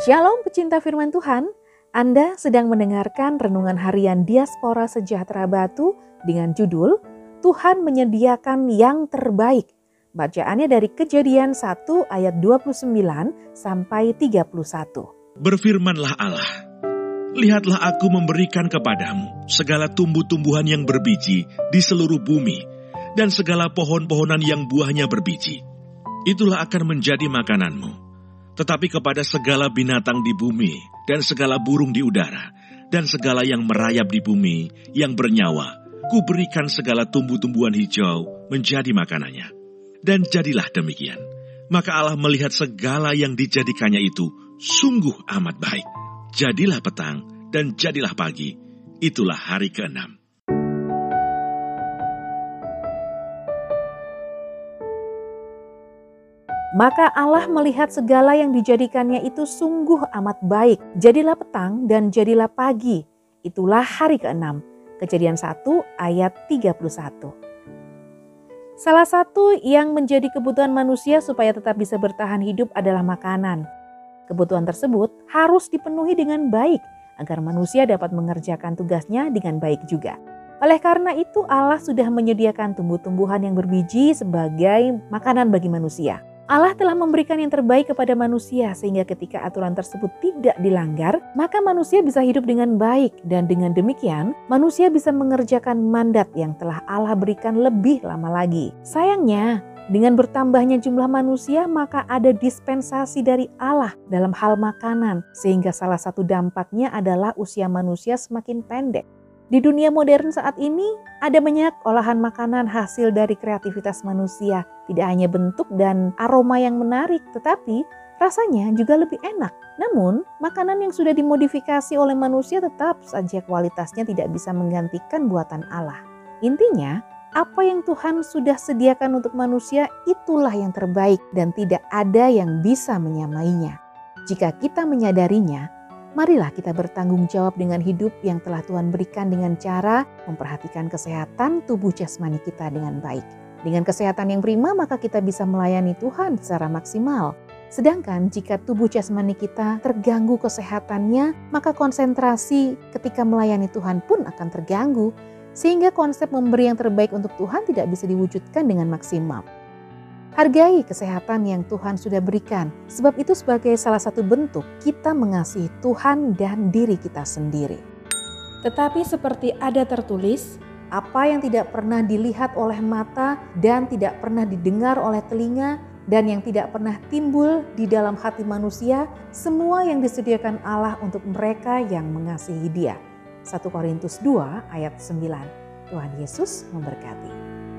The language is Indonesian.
Shalom pecinta firman Tuhan, Anda sedang mendengarkan renungan harian Diaspora Sejahtera Batu dengan judul Tuhan menyediakan yang terbaik. Bacaannya dari kejadian 1 ayat 29 sampai 31. Berfirmanlah Allah, Lihatlah aku memberikan kepadamu segala tumbuh-tumbuhan yang berbiji di seluruh bumi, dan segala pohon-pohonan yang buahnya berbiji. Itulah akan menjadi makananmu tetapi kepada segala binatang di bumi dan segala burung di udara dan segala yang merayap di bumi yang bernyawa, kuberikan segala tumbuh-tumbuhan hijau menjadi makanannya. Dan jadilah demikian. Maka Allah melihat segala yang dijadikannya itu sungguh amat baik. Jadilah petang dan jadilah pagi. Itulah hari keenam. Maka Allah melihat segala yang dijadikannya itu sungguh amat baik. Jadilah petang dan jadilah pagi. Itulah hari keenam. Kejadian 1 ayat 31. Salah satu yang menjadi kebutuhan manusia supaya tetap bisa bertahan hidup adalah makanan. Kebutuhan tersebut harus dipenuhi dengan baik agar manusia dapat mengerjakan tugasnya dengan baik juga. Oleh karena itu Allah sudah menyediakan tumbuh-tumbuhan yang berbiji sebagai makanan bagi manusia. Allah telah memberikan yang terbaik kepada manusia sehingga ketika aturan tersebut tidak dilanggar, maka manusia bisa hidup dengan baik dan dengan demikian manusia bisa mengerjakan mandat yang telah Allah berikan lebih lama lagi. Sayangnya, dengan bertambahnya jumlah manusia, maka ada dispensasi dari Allah dalam hal makanan, sehingga salah satu dampaknya adalah usia manusia semakin pendek. Di dunia modern saat ini, ada banyak olahan makanan hasil dari kreativitas manusia. Tidak hanya bentuk dan aroma yang menarik, tetapi rasanya juga lebih enak. Namun, makanan yang sudah dimodifikasi oleh manusia tetap saja kualitasnya tidak bisa menggantikan buatan Allah. Intinya, apa yang Tuhan sudah sediakan untuk manusia itulah yang terbaik dan tidak ada yang bisa menyamainya. Jika kita menyadarinya, marilah kita bertanggung jawab dengan hidup yang telah Tuhan berikan dengan cara memperhatikan kesehatan tubuh jasmani kita dengan baik. Dengan kesehatan yang prima, maka kita bisa melayani Tuhan secara maksimal. Sedangkan jika tubuh jasmani kita terganggu kesehatannya, maka konsentrasi ketika melayani Tuhan pun akan terganggu, sehingga konsep memberi yang terbaik untuk Tuhan tidak bisa diwujudkan dengan maksimal. Hargai kesehatan yang Tuhan sudah berikan, sebab itu sebagai salah satu bentuk kita mengasihi Tuhan dan diri kita sendiri. Tetapi seperti ada tertulis, apa yang tidak pernah dilihat oleh mata dan tidak pernah didengar oleh telinga dan yang tidak pernah timbul di dalam hati manusia, semua yang disediakan Allah untuk mereka yang mengasihi dia. 1 Korintus 2 ayat 9. Tuhan Yesus memberkati.